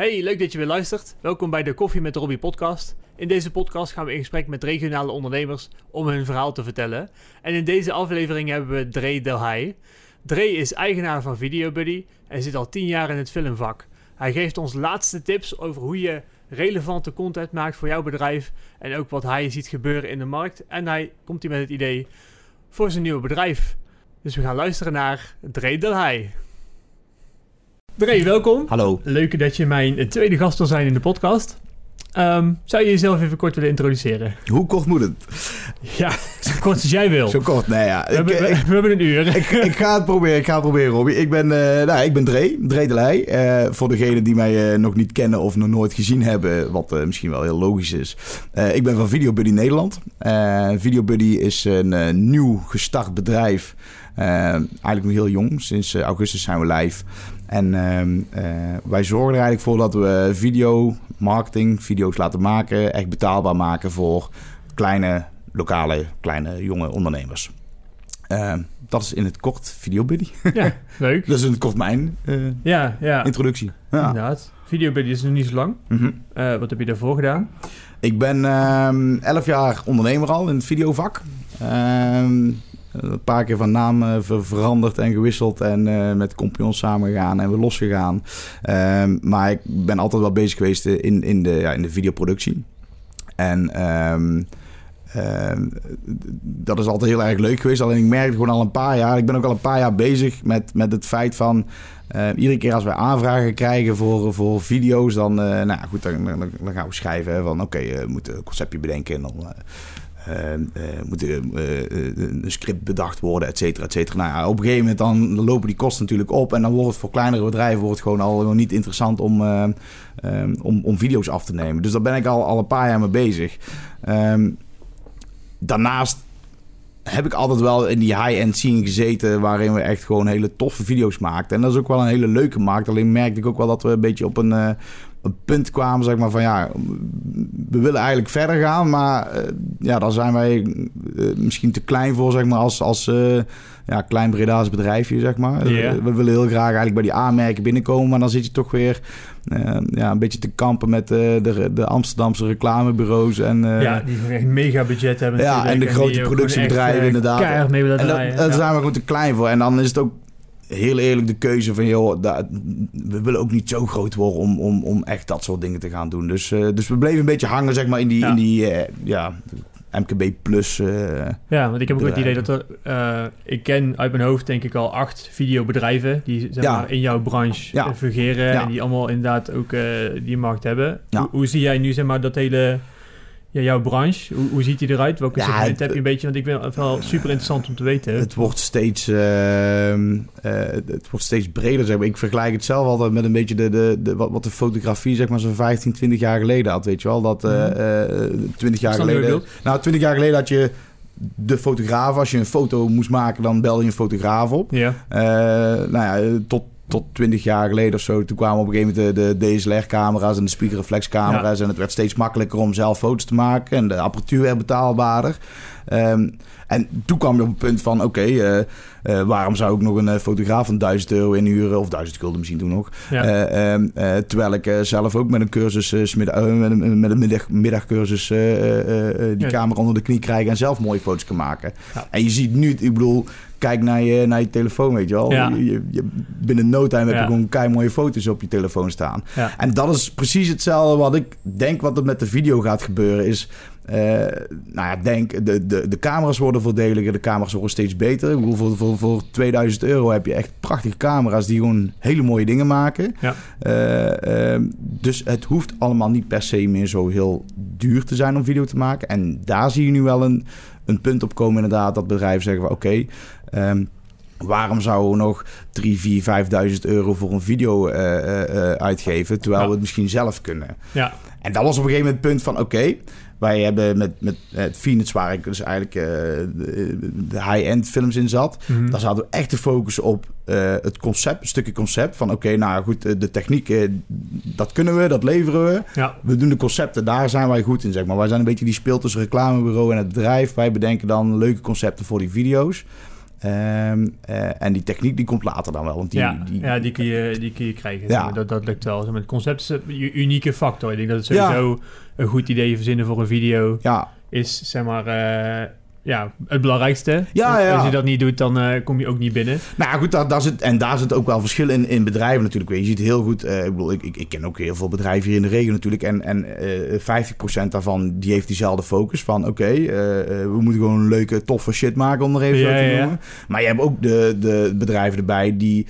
Hey, leuk dat je weer luistert. Welkom bij de Koffie met Robbie podcast. In deze podcast gaan we in gesprek met regionale ondernemers om hun verhaal te vertellen. En in deze aflevering hebben we Dre Delhai. Dre is eigenaar van VideoBuddy en zit al 10 jaar in het filmvak. Hij geeft ons laatste tips over hoe je relevante content maakt voor jouw bedrijf en ook wat hij ziet gebeuren in de markt. En hij komt hier met het idee voor zijn nieuwe bedrijf. Dus we gaan luisteren naar Dre Delhai. Dre, welkom. Hallo. Leuk dat je mijn tweede gast wil zijn in de podcast. Ehm, zou je jezelf even kort willen introduceren? Hoe kort moet het? Ja, zo kort als jij wil. Zo kort, nee ja. We, hebben, ik, we, ik, we hebben een uur. ik, ik ga het proberen, ik ga het proberen, Robbie. Ik ben, eh nou, ik ben Dre, Dre de Leij. Eh, voor degenen die mij eh, nog niet kennen of nog nooit gezien hebben, wat eh, misschien wel heel logisch is. Eh, ik ben van VideoBuddy Nederland. Eh VideoBuddy is een eh, nieuw gestart bedrijf. Eh, eigenlijk nog heel jong, sinds eh, augustus zijn we live. En ehm, eh, wij zorgen er eigenlijk voor dat we video, marketing, video's laten maken, echt betaalbaar maken voor kleine, lokale, kleine, jonge ondernemers. Eh, dat is in het kort VideoBuddy. Ja, leuk. dat is in het kort mijn eh, Ja, ja. introductie. Ja. Inderdaad. Videobuddy is nog niet zo lang. Mhm. Eh, wat heb je daarvoor gedaan? Ik ben ehm 11 jaar ondernemer al in het videovak. Ehm, een paar keer van naam eh, ver- veranderd en gewisseld en eh, met compagnons samengegaan en weer losgegaan. Ehm, maar ik ben altijd wel bezig geweest in, in, de, ja, in de videoproductie. En ehm, ehm, dat is altijd heel erg leuk geweest. Alleen ik merkte gewoon al een paar jaar, ik ben ook al een paar jaar bezig met, met het feit van... eh, iedere keer als wij aanvragen krijgen voor, voor video's, dan, eh, nou goed, dan, dan, gaan we schrijven van oké, eh, we moeten een conceptje bedenken en dan eh, eh, eh, moet er, eh, eh, een script bedacht worden, et cetera, et cetera. Nou ja, op een gegeven moment dan, lopen die kosten natuurlijk op en dan wordt het voor kleinere bedrijven wordt gewoon al niet interessant om, eh, eh, om, om video's af te nemen. Dus daar ben ik al, al een paar jaar mee bezig. Ehm, daarnaast heb ik altijd wel in die high-end scene gezeten... waarin we echt gewoon hele toffe video's maakten. En dat is ook wel een hele leuke markt. Alleen merkte ik ook wel dat we een beetje op een, eh, een punt kwamen... zeg maar van ja, we willen eigenlijk verder gaan... maar eh, ja, daar zijn wij eh, misschien te klein voor, zeg maar... als, als eh, ja, klein Breda's bedrijfje, zeg maar. We willen heel graag eigenlijk bij die aanmerken binnenkomen... maar dan zit je toch weer ja, een beetje te kampen met de, de Amsterdamse reclamebureaus... en ja, die echt mega budget hebben. ja, en de grote productiebedrijven inderdaad. Mee En daar ja. zijn we gewoon te klein voor. En dan is het ook heel eerlijk de keuze van... joh, dat- we willen ook niet zo groot worden om, om, om echt dat soort dingen te gaan doen. Dus, eh, dus we bleven een beetje hangen zeg maar, in die, Ja. in die eh, ja, MKB plus... eh, Ja, want ik heb ook het idee dat er... ik ken uit mijn hoofd denk ik al acht videobedrijven... die zeg Ja. maar, in jouw branche Ja. fungeren... En die allemaal inderdaad ook die markt hebben. Hoe, hoe zie jij nu zeg maar dat hele... Ja, jouw branche, hoe, hoe ziet die eruit? Welke Ja, segment heb je een beetje? Want ik het wel super interessant om te weten. Het wordt steeds, ehm, eh, het wordt steeds breder. Zeg maar. Ik vergelijk het zelf altijd met een beetje de, de, de, wat, wat de fotografie zeg maar, zo'n 15, 20 jaar geleden had. Weet je wel? Dat eh, eh, 20 jaar Snap je wat je geleden. Nou, 20 jaar geleden had je de fotograaf. Als je een foto moest maken, dan belde je een fotograaf op. Ja, Eh, nou ja, tot, tot 20 jaar geleden of zo. Toen kwamen op een gegeven moment de, de DSLR-camera's en de spiegelreflexcamera's. En het werd steeds makkelijker om zelf foto's te maken. En de apparatuur werd betaalbaarder. Ehm, en toen kwam je op het punt van: oké, eh, eh, waarom zou ik nog een eh, fotograaf van 1000 euro inhuren? Of 1000 gulden misschien toen nog. ja. Eh, ehm, eh, terwijl ik zelf ook met een cursus, middag- met een, met een middag, middagcursus, die Ja. camera onder de knie krijgen en zelf mooie foto's kan maken. Ja. En je ziet nu, ik bedoel, kijk naar je, naar je telefoon, weet je wel. Ja. Je, je- je- binnen no time heb Ja. je gewoon kei mooie foto's op je telefoon staan. ja. En dat is precies hetzelfde wat ik denk wat er met de video gaat gebeuren is... eh, nou ja, denk, de, de, de camera's worden voordeliger, de camera's worden steeds beter. Ik bedoel, voor, voor, voor 2000 euro heb je echt prachtige camera's die gewoon hele mooie dingen maken. Ja. Eh, ehm, dus het hoeft allemaal niet per se meer zo heel duur te zijn om video te maken. En daar zie je nu wel een, een punt op komen inderdaad, dat bedrijven zeggen van oké... ehm, Waarom zouden we nog 3, 4, 5.000 euro voor een video eh, uitgeven, terwijl Ja. we het misschien zelf kunnen? ja. En dat was op een gegeven moment het punt van, oké, wij hebben met, met het Phoenix, waar ik dus eigenlijk eh, de, de high-end films in zat, Mhm. daar zaten we echt te focussen op eh, het concept, een stukje concept van, oké, nou goed, eh, de techniek, dat kunnen we, dat leveren we. ja. We doen de concepten, daar zijn wij goed in, zeg maar. Wij zijn een beetje die speel tussen reclamebureau en het bedrijf. Wij bedenken dan leuke concepten voor die video's. Ehm, eh, en die techniek die komt later dan wel. Want die, ja, die, ja die, kun je, die kun je krijgen. Ja. Dat, dat lukt wel. Het concept is een unieke factor. Ik denk dat het sowieso een goed idee verzinnen voor een video ja, is, zeg maar, eh, ja, het belangrijkste. Ja. Als je dat niet doet, dan eh, kom je ook niet binnen. Nou ja, goed, daar, daar zit, en daar zit ook wel verschil in, in bedrijven natuurlijk. Je ziet heel goed, eh, ik bedoel, ik, ik, ik ken ook heel veel bedrijven hier in de regio natuurlijk. En, en eh 50% daarvan, die heeft diezelfde focus van, oké, we moeten gewoon een leuke, toffe shit maken, om er even Ja, zo te noemen. Maar je hebt ook de, de bedrijven erbij die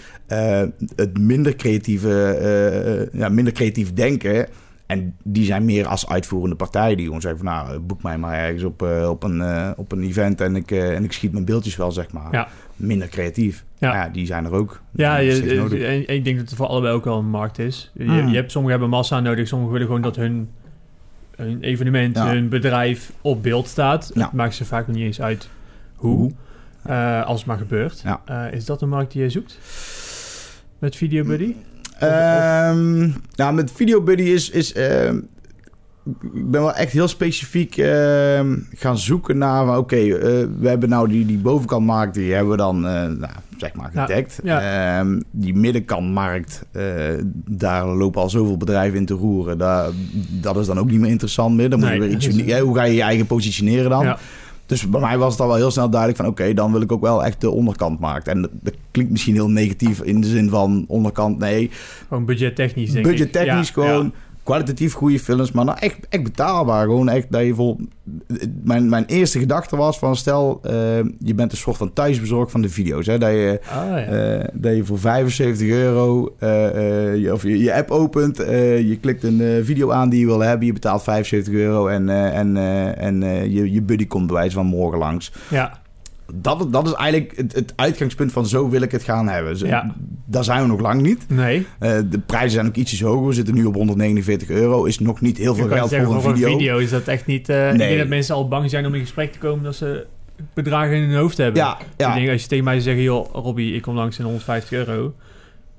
het minder creatieve, ja, minder creatief denken... En die zijn meer als uitvoerende partij. Die gewoon zeggen van nou, boek mij maar ergens op, eh, op, een, eh, op een event en ik, eh, en ik schiet mijn beeldjes wel, zeg maar. Ja. Minder creatief. Ja. Ja. die zijn er ook. Ja, je, eh, en ik denk dat het voor allebei ook wel een markt is. Je, Mm. je hebt, sommigen hebben massa nodig, sommigen willen gewoon dat hun, hun evenement, Ja. hun bedrijf op beeld staat. Ja. Het maakt ze vaak nog niet eens uit hoe, Hoe? eh, als het maar gebeurt. Ja. Eh, is dat een markt die je zoekt? Met Video Buddy? Nou, met Video Buddy is... is ehm, ik ben wel echt heel specifiek ehm, gaan zoeken naar... Oké, eh, we hebben nou die, die bovenkantmarkt... die hebben we dan, eh, nou, zeg maar, gedekt. ja. Die middenkantmarkt... eh, daar lopen al zoveel bedrijven in te roeren. Daar, dat is dan ook niet meer interessant meer. Dan moet Nee, je weer iets is- hoe ga je je eigen positioneren dan? Ja. Dus bij mij was het al wel heel snel duidelijk van... oké, dan wil ik ook wel echt de onderkantmarkt. En dat, dat klinkt misschien heel negatief in de zin van onderkant. Nee, Gewoon budgettechnisch, denk ik. budgettechnisch Ja, gewoon... ja. Kwalitatief goede films, maar nou echt, echt betaalbaar. Gewoon echt dat je vol... Mijn, mijn eerste gedachte was van... stel, eh, je bent een soort van thuisbezorg van de video's. Hè? Dat, je, Ah, ja. eh, dat je voor 75 euro eh, je, of je, je app opent. je klikt een video aan die je wil hebben. Je betaalt 75 euro en, en, en je, je buddy komt bij wijze van morgen langs. ja. Dat, dat is eigenlijk het, het uitgangspunt van zo wil ik het gaan hebben. Ja. Daar zijn we nog lang niet. Nee. Eh, de prijzen zijn ook ietsjes hoger. We zitten nu op 149 euro. Is nog niet heel veel geld zeggen, voor een voor video. een video is dat echt niet... eh, Ik Nee. denk dat mensen al bang zijn om in gesprek te komen... dat ze bedragen in hun hoofd hebben. Ja, Ik denk, als je tegen mij zegt... joh, Robbie, ik kom langs in 150 euro...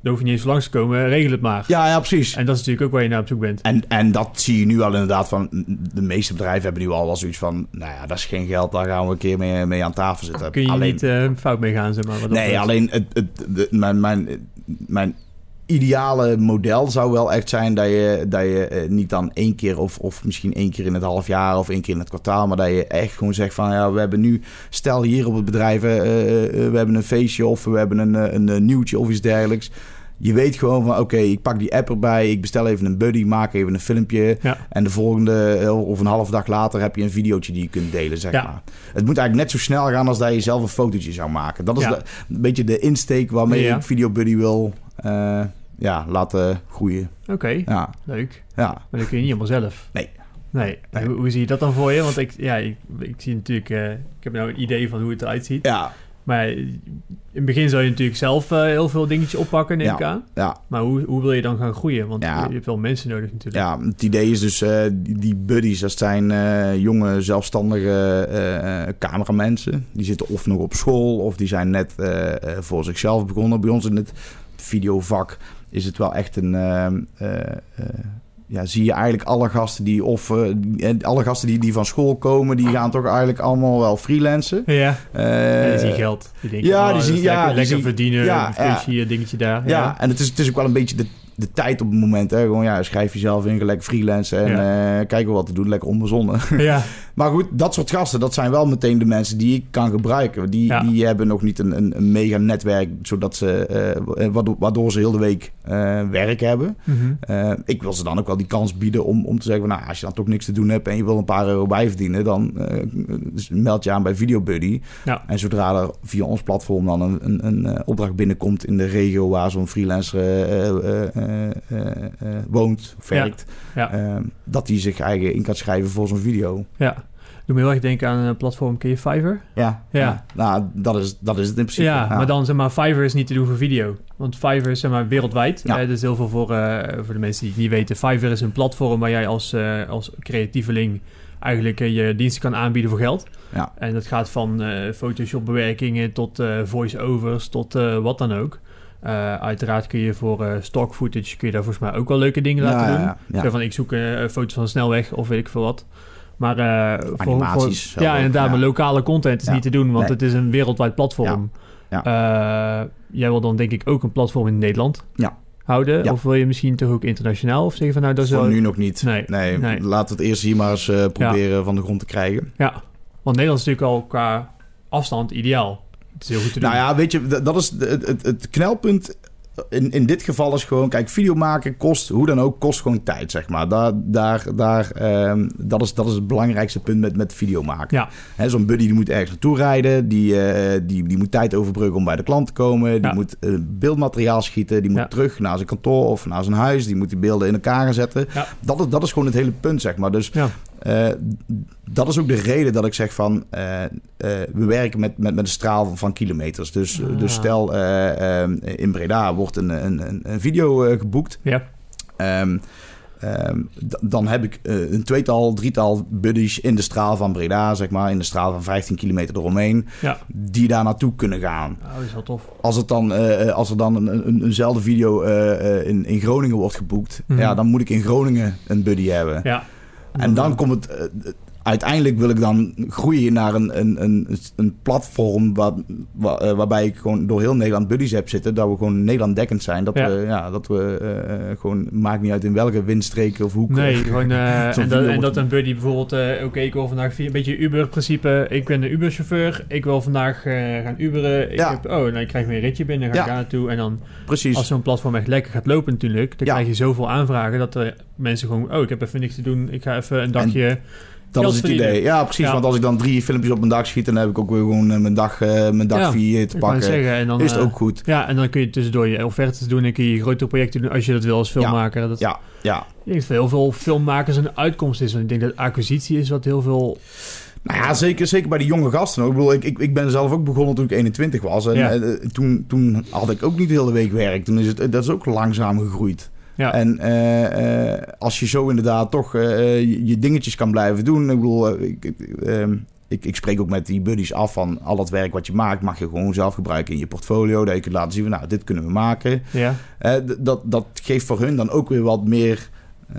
dan hoef je niet eens langs te komen, regel het maar. ja, ja, precies. En dat is natuurlijk ook waar je naar op zoek bent. En, en dat zie je nu al inderdaad van... De meeste bedrijven hebben nu al wel zoiets van... Nou ja, dat is geen geld. Daar gaan we een keer mee, mee aan tafel zitten. Kun je alleen, niet eh, fout mee gaan, zeg maar. wat Nee, alleen het, het, de- mijn, mijn, mijn ideale model zou wel echt zijn dat je, dat je eh, niet dan één keer of, of misschien één keer in het half jaar of één keer in het kwartaal, maar dat je echt gewoon zegt van ja, we hebben nu, stel hier op het bedrijf, eh, eh, we hebben een feestje of we hebben een, een, nieuwtje of iets dergelijks. Je weet gewoon van oké, ik pak die app erbij, ik bestel even een buddy, maak even een filmpje. Ja. En de volgende of een half dag later heb je een videootje die je kunt delen, zeg Ja. maar. Het moet eigenlijk net zo snel gaan als dat je zelf een fotootje zou maken. Dat is Ja. de- een beetje de insteek waarmee ik Video Buddy wil eh, ja, laten groeien. Oké, Ja, leuk. ja. Maar dat kun je niet helemaal zelf. Nee. Nee. Nee. Hoe, hoe zie je dat dan voor je? Want ik, ja, ik, ik zie natuurlijk... eh, ik heb nou een idee van hoe het eruit ziet. Ja, Maar in het begin zou je natuurlijk zelf eh, heel veel dingetjes oppakken, neem Ja. ik aan. ja, Maar hoe, hoe wil je dan gaan groeien? Want Ja. je hebt wel mensen nodig natuurlijk. ja. Het idee is dus, die, die buddies, dat zijn jonge, zelfstandige cameramensen. Die zitten of nog op school, of die zijn net voor zichzelf begonnen. Bij ons in het videovak is het wel echt een... eh, eh, eh, ja, zie je eigenlijk alle gasten die of eh, alle gasten die, die van school komen, die gaan toch eigenlijk allemaal wel freelancen. Ja, ja die zien geld. Die denken, ja, oh, die zien- ja, lekker, die lekker zien- verdienen. ja, dingetje daar. Ja, en het is, het is ook wel een beetje de, de tijd op het moment. Hè? Gewoon, ja, schrijf jezelf in, lekker freelancen en eh, kijken wat te doen. Lekker onbezonnen. ja. maar goed, dat soort gasten, dat zijn wel meteen de mensen die ik kan gebruiken. Die, Ja. die hebben nog niet een, een, een mega netwerk, zodat ze, eh, waardoor, waardoor ze heel de week werk hebben. Mhm. Ik wil ze dan ook wel die kans bieden om, om te zeggen... Nou, als je dan toch niks te doen hebt en je wil een paar euro bijverdienen... dan dus meld je aan bij VideoBuddy. Ja. En zodra er via ons platform dan een, een, een opdracht binnenkomt... in de regio waar zo'n freelancer eh, eh, eh, woont werkt... Ja. eh, dat hij zich eigen in kan schrijven voor zo'n video. ja. Doe me heel erg denken aan een platform, ken je Fiverr? Ja, Ja. nou, dat is, dat is het in principe. Ja, maar dan zeg maar, Fiverr is niet te doen voor video. Want Fiverr is zeg maar wereldwijd. Ja. Eh, dus heel veel voor, voor de mensen die het niet weten. Fiverr is een platform waar jij als, als creatieveling eigenlijk je diensten kan aanbieden voor geld. Ja. En dat gaat van Photoshop bewerkingen tot voice-overs tot wat dan ook. Eh, uiteraard kun je voor eh, stock footage kun je daar volgens mij ook wel leuke dingen laten ja, doen. ja, ja. Zo van ik zoek eh, foto's van snelweg of weet ik veel wat. Maar voor, voor, ja, inderdaad, maar lokale content is niet te doen, want Nee. het is een wereldwijd platform. Ja. Jij wil dan denk ik ook een platform in Nederland Ja. houden? Of wil je misschien toch ook internationaal? Of zeg je van nou, dat is wel... nu nog niet. Nee, Nee, nee. laten we het eerst hier maar eens proberen van de grond te krijgen. Ja, want Nederland is natuurlijk al qua afstand ideaal. Het is heel goed te doen. Nou ja, weet je, dat is het, het, het knelpunt. In, in dit geval is gewoon, kijk, video maken kost, hoe dan ook, kost gewoon tijd, zeg maar. Daar, daar, daar, ehm, dat, is, dat is het belangrijkste punt met, met video maken. Ja. Zo'n buddy die moet ergens naartoe rijden, die, eh, die, die moet tijd overbruggen om bij de klant te komen. Die Ja. moet eh, beeldmateriaal schieten, die moet Ja. terug naar zijn kantoor of naar zijn huis. Die moet die beelden in elkaar gaan zetten. Dat, is, dat is gewoon het hele punt, zeg maar. Dus Eh, dat is ook de reden dat ik zeg van... eh, eh, we werken met, met, met een straal van, kilometers. Dus, Ah. dus stel, in Breda wordt een, een, een, video geboekt. Ja, Ehm, ehm, dan heb ik een tweetal, drietal buddies in de straal van Breda, zeg maar. In de straal van 15 kilometer eromheen. ja. Die daar naartoe kunnen gaan. Dat is wel tof. Als, het dan, als er dan een, een, eenzelfde video in, in Groningen wordt geboekt... Mhm. Ja, dan moet ik in Groningen een buddy hebben. Ja. En dan komt het. Uiteindelijk wil ik dan groeien naar een, een, een, een platform waar, waar, eh, waarbij ik gewoon door heel Nederland buddies heb zitten. Dat we gewoon Nederland dekkend zijn. Dat Ja. we, ja, dat we eh, gewoon, maakt niet uit in welke windstreken of hoek. Nee, gewoon... eh, en, dat, en een buddy bijvoorbeeld... Oké, ik wil vandaag via een beetje Uber-principe. Ik ben een Uber-chauffeur. Ik wil vandaag gaan Uberen. Ik Ja. heb, oh, nou, ik krijg weer een ritje binnen. Ga ik daar naartoe. En dan, Precies. als zo'n platform echt lekker gaat lopen natuurlijk... dan krijg je zoveel aanvragen dat er mensen gewoon... Oh, ik heb even niks te doen. Ik ga even een dagje... dat geld is het verdienen. idee. Ja, precies. Ja. Want als ik dan drie filmpjes op mijn dag schiet, dan heb ik ook weer gewoon eh, mijn dag, eh, mijn dag Ja, vier te pakken. zeggen. En dan, is het eh, ook goed. Ja, en dan kun je tussendoor je offertes doen en kun je grotere projecten doen als je dat wil als filmmaker. Dat, Ja, ja. Ik denk dat heel veel filmmakers een uitkomst is. Want ik denk dat acquisitie is wat heel veel... Nou ja, zeker, zeker bij de jonge gasten. ook. Ik, bedoel, ik, ik, ik ben zelf ook begonnen toen ik 21 was. En Ja. toen, toen had ik ook niet de hele week werk. Toen is het, dat is ook langzaam gegroeid. Ja, En eh, eh, als je zo inderdaad toch eh, je, je dingetjes kan blijven doen. Ik bedoel, ik, ik, ehm, ik, ik spreek ook met die buddies af van al dat werk wat je maakt, mag je gewoon zelf gebruiken in je portfolio. Dat je kunt laten zien van nou, dit kunnen we maken. ja. Dat, dat geeft voor hun dan ook weer wat meer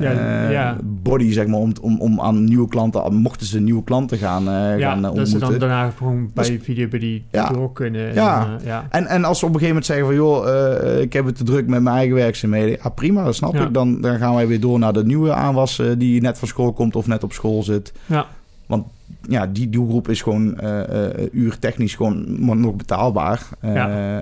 Ja, eh, ja. body, zeg maar, om, om, om aan nieuwe klanten, mochten ze nieuwe klanten gaan, eh, ja gaan eh, dat ze dan daarna gewoon bij Videobuddy Ja. door kunnen. En, Ja. eh, ja. En, en als ze op een gegeven moment zeggen van... joh, ik heb het te druk met mijn eigen werkzaamheden. Ja, prima, dat snap ik. Dan, dan gaan wij weer door naar de nieuwe aanwas... die net van school komt of net op school zit. Ja. Want ja, die doelgroep is gewoon eh eh, uurtechnisch gewoon nog betaalbaar. Eh, Ja.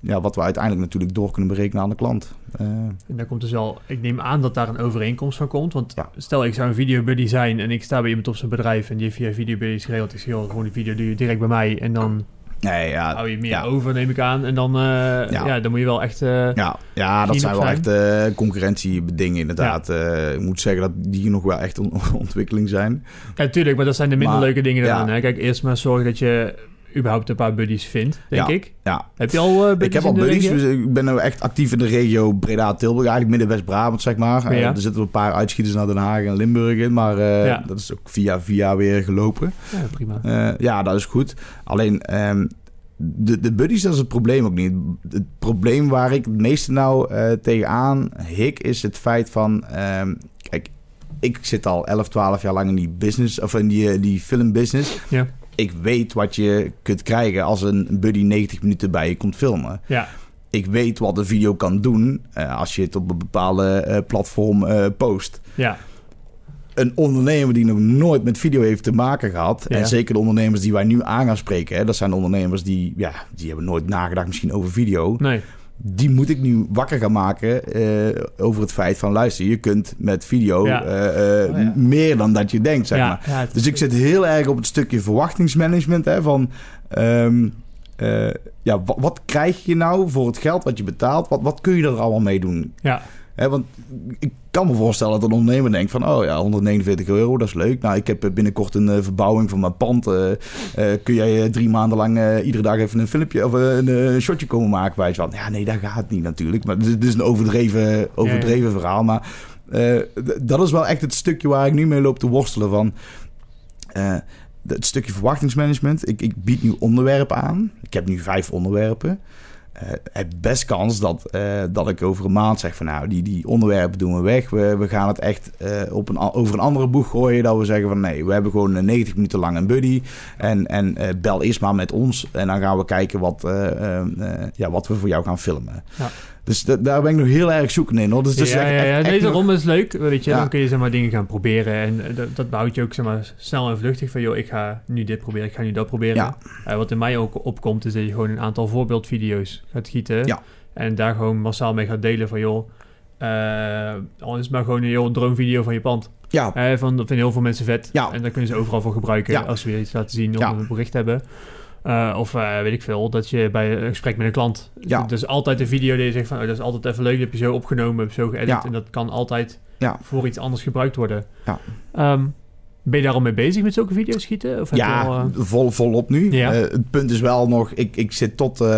ja, wat we uiteindelijk natuurlijk door kunnen berekenen aan de klant. En daar komt dus wel... Ik neem aan dat daar een overeenkomst van komt. Want Ja. stel, ik zou een Videobuddy zijn en ik sta bij iemand op zijn bedrijf... en die heeft via Videobuddy geregeld. Ik zeg, gewoon die video doe je direct bij mij. En dan nee, ja, hou je meer ja. over, neem ik aan. En dan, eh, ja. dan moet je wel echt... eh, Ja, ja dat zijn wel zijn. echt eh concurrentiedingen inderdaad. Ik moet zeggen dat die nog wel echt een ontwikkeling zijn. Ja, natuurlijk, maar dat zijn de minder Maar, leuke dingen eraan. Hè? Kijk, eerst maar zorgen dat je überhaupt een paar buddies vindt, denk Ja. ik. Ja, Heb je al buddies ik heb al buddies, dus ik ben nu echt actief in de regio Breda-Tilburg. Eigenlijk midden-West-Brabant, zeg maar. Eh, Ja. er zitten een paar uitschieters naar Den Haag en Limburg in. Maar eh, Ja. dat is ook via via weer gelopen. Ja, prima. Ja, dat is goed. Alleen, ehm, de, de buddies, dat is het probleem ook niet. Het probleem waar ik het meeste nou tegenaan hik, is het feit van... ehm, kijk, ik zit al 11, 12 jaar lang in die business, of in die, die filmbusiness. Ja. Ik weet wat je kunt krijgen als een buddy 90 minuten bij je komt filmen. Ja, Ik weet wat een video kan doen eh, als je het op een bepaalde eh, platform eh, post ja, een ondernemer die nog nooit met video heeft te maken gehad. Ja. En zeker de ondernemers die wij nu aan gaan spreken. Hè, dat zijn ondernemers die, ja, die hebben nooit nagedacht misschien over video. nee. Die moet ik nu wakker gaan maken eh, over het feit van... luister, je kunt met video Ja. eh, eh, Oh, ja. meer dan dat je denkt, zeg ja, maar. Dus ik zit heel erg op het stukje verwachtingsmanagement. Hè, van, ehm, eh, ja, wat, wat krijg je nou voor het geld wat je betaalt? Wat, wat kun je er allemaal mee doen? Ja, Want ik kan me voorstellen dat een ondernemer denkt van... oh ja, 149 euro, dat is leuk. Nou, ik heb binnenkort een eh, verbouwing van mijn pand. eh, eh, kun jij eh, drie maanden lang eh, iedere dag even een filmpje of eh, een, eh, shotje komen maken? Bij van, ja, nee, dat gaat niet natuurlijk. Maar dit is een overdreven, overdreven verhaal. Maar eh, dat is wel echt het stukje waar ik nu mee loop te worstelen van... eh, het stukje verwachtingsmanagement. Ik, ik bied nu onderwerpen aan. Ik heb nu vijf onderwerpen. Eh, heb best kans dat, eh, dat ik over een maand zeg van nou, die, die onderwerpen doen we weg. We, we gaan het echt eh, op een, over een andere boeg gooien. Dat we zeggen van nee, we hebben gewoon eh, 90 minuten lang een buddy. En, en bel eerst maar met ons. En dan gaan we kijken wat, ja, wat we voor jou gaan filmen. Ja. Dus da- daar ben ik nog heel erg zoekende in hoor. Dus, dus ja, echt- ja, ja. echt- Nee, nog- daarom is het leuk. Weet je, Ja. dan kun je zeg maar, dingen gaan proberen. En eh, dat, dat behoudt je ook zeg maar, snel en vluchtig. Van joh, ik ga nu dit proberen, ik ga nu dat proberen. Ja. Eh, wat in mij ook opkomt, is dat je gewoon een aantal voorbeeldvideo's gaat gieten. Ja. En daar gewoon massaal mee gaat delen van joh. al is het maar gewoon een, joh, een droomvideo van je pand. Ja, van, dat vinden heel veel mensen vet. En daar kunnen ze overal voor gebruiken als ze weer iets laten zien of een bericht hebben. Eh, of eh, weet ik veel, dat je bij een gesprek met een klant... Ja. Dus altijd een video die je zegt van... Oh, dat is altijd even leuk, dat heb je zo opgenomen, heb je zo geëdit. Ja. En dat kan altijd Ja. voor iets anders gebruikt worden. Ja. Ehm, ben je daar al mee bezig met zulke video's schieten? Of heb je Ja, al, eh, vol, volop nu. Ja. Eh, het punt is wel nog, ik, ik zit tot eh,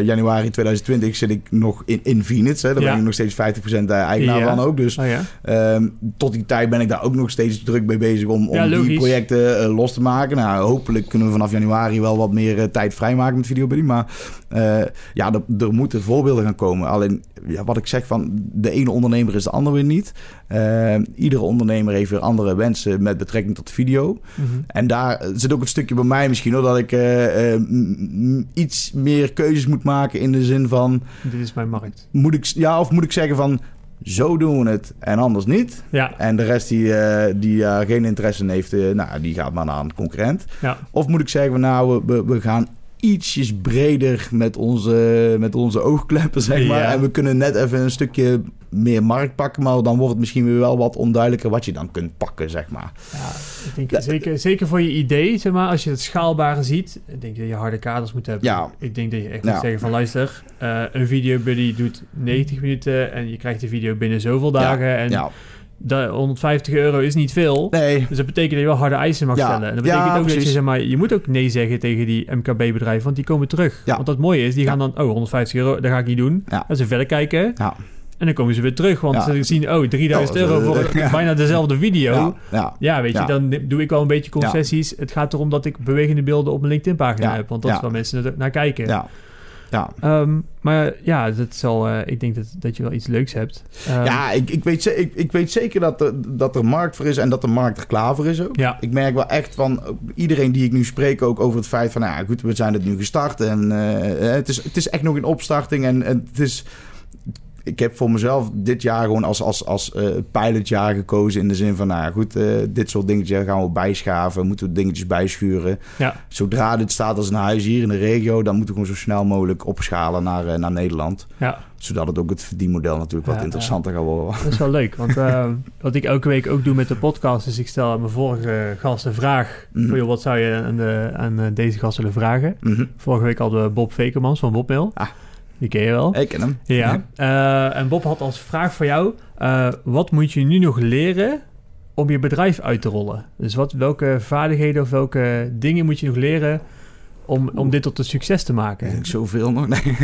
januari 2020 zit ik nog in, in Phoenix. Hè. Daar Ja. ben ik nog steeds 50% eigenaar Ja. van ook. Dus oh ehm, tot die tijd ben ik daar ook nog steeds druk mee bezig om, om die projecten los te maken. Nou, hopelijk kunnen we vanaf januari wel wat meer tijd vrijmaken met VideoBuddy. Maar ja, er, er moeten voorbeelden gaan komen. Alleen, ja, wat ik zeg van, de ene ondernemer is de andere weer niet. Eh, iedere ondernemer heeft weer andere wensen met betrekking tot video. Mhm. En daar zit ook het stukje bij mij misschien hoor, dat ik eh, eh, iets meer keuzes moet maken in de zin van, Dit is mijn markt. moet ik, ja, of moet ik zeggen van, zo doen we het en anders niet. Ja, En de rest die, die daar geen interesse in heeft, nou, die gaat maar naar een concurrent. ja. Of moet ik zeggen nou, we, we gaan ietsjes breder met onze, met onze oogkleppen, zeg maar. Ja. En we kunnen net even een stukje meer markt pakken, maar dan wordt het misschien weer wel wat onduidelijker wat je dan kunt pakken, zeg maar. Ja, ik denk zeker, zeker voor je idee, zeg maar, als je het schaalbare ziet, ik denk dat je harde kaders moet hebben. Ja. Ik denk dat je echt Ja. moet zeggen van luister, eh, een video buddy doet 90 minuten en je krijgt de video binnen zoveel dagen en Ja, da- 150 euro is niet veel. nee, Dus dat betekent dat je wel harde eisen mag Ja. stellen. En dat betekent Ja, ook dat je, zeg maar, je moet ook nee zeggen tegen die MKB-bedrijven, want die komen terug. Ja. Want dat mooie is, die gaan dan, oh, 150 euro, dat ga ik niet doen. Dan ze verder kijken ja. en dan komen ze weer terug, want ze zien, oh, 3000 Ja, euro voor bijna dezelfde video. Ja, weet je, dan doe ik wel een beetje concessies. Het gaat erom dat ik bewegende beelden op mijn LinkedIn-pagina heb. Want dat is waar mensen naar kijken. Ja. Ehm, maar ja, dat zal, eh, ik denk dat, dat je wel iets leuks hebt. Ehm, ja, ik, ik, weet, ik, ik weet zeker dat er, dat er markt voor is en dat de markt er klaar voor is ook. Ja. Ik merk wel echt van eh, iedereen die ik nu spreek ook over het feit van... Nou ja, goed, we zijn het nu gestart en eh, het, is, het is echt nog in opstarting. En, en het is... Ik heb voor mezelf dit jaar gewoon als, als, als eh, pilotjaar gekozen in de zin van... Nou goed, eh, dit soort dingetjes gaan we bijschaven, moeten we dingetjes bijschuren. Ja. Zodra dit staat als een huis hier in de regio... dan moeten we gewoon zo snel mogelijk opschalen naar, eh, naar Nederland. ja, Zodat het ook het verdienmodel natuurlijk wat Ja, interessanter gaat worden. dat is wel leuk. Want wat ik elke week ook doe met de podcast... is ik stel aan mijn vorige gast een vraag. Mhm. Van, joh, wat zou je aan, de, aan deze gast willen vragen? Mhm. Vorige week hadden we Bob Vekermans van Bobmail. Ah. Die ken je wel. Ik ken hem. Ja, eh, en Bob had als vraag voor jou: eh, wat moet je nu nog leren om je bedrijf uit te rollen? Dus wat, welke vaardigheden of welke dingen moet je nog leren om, om dit tot een succes te Ik maken? denk zoveel nog. Nee.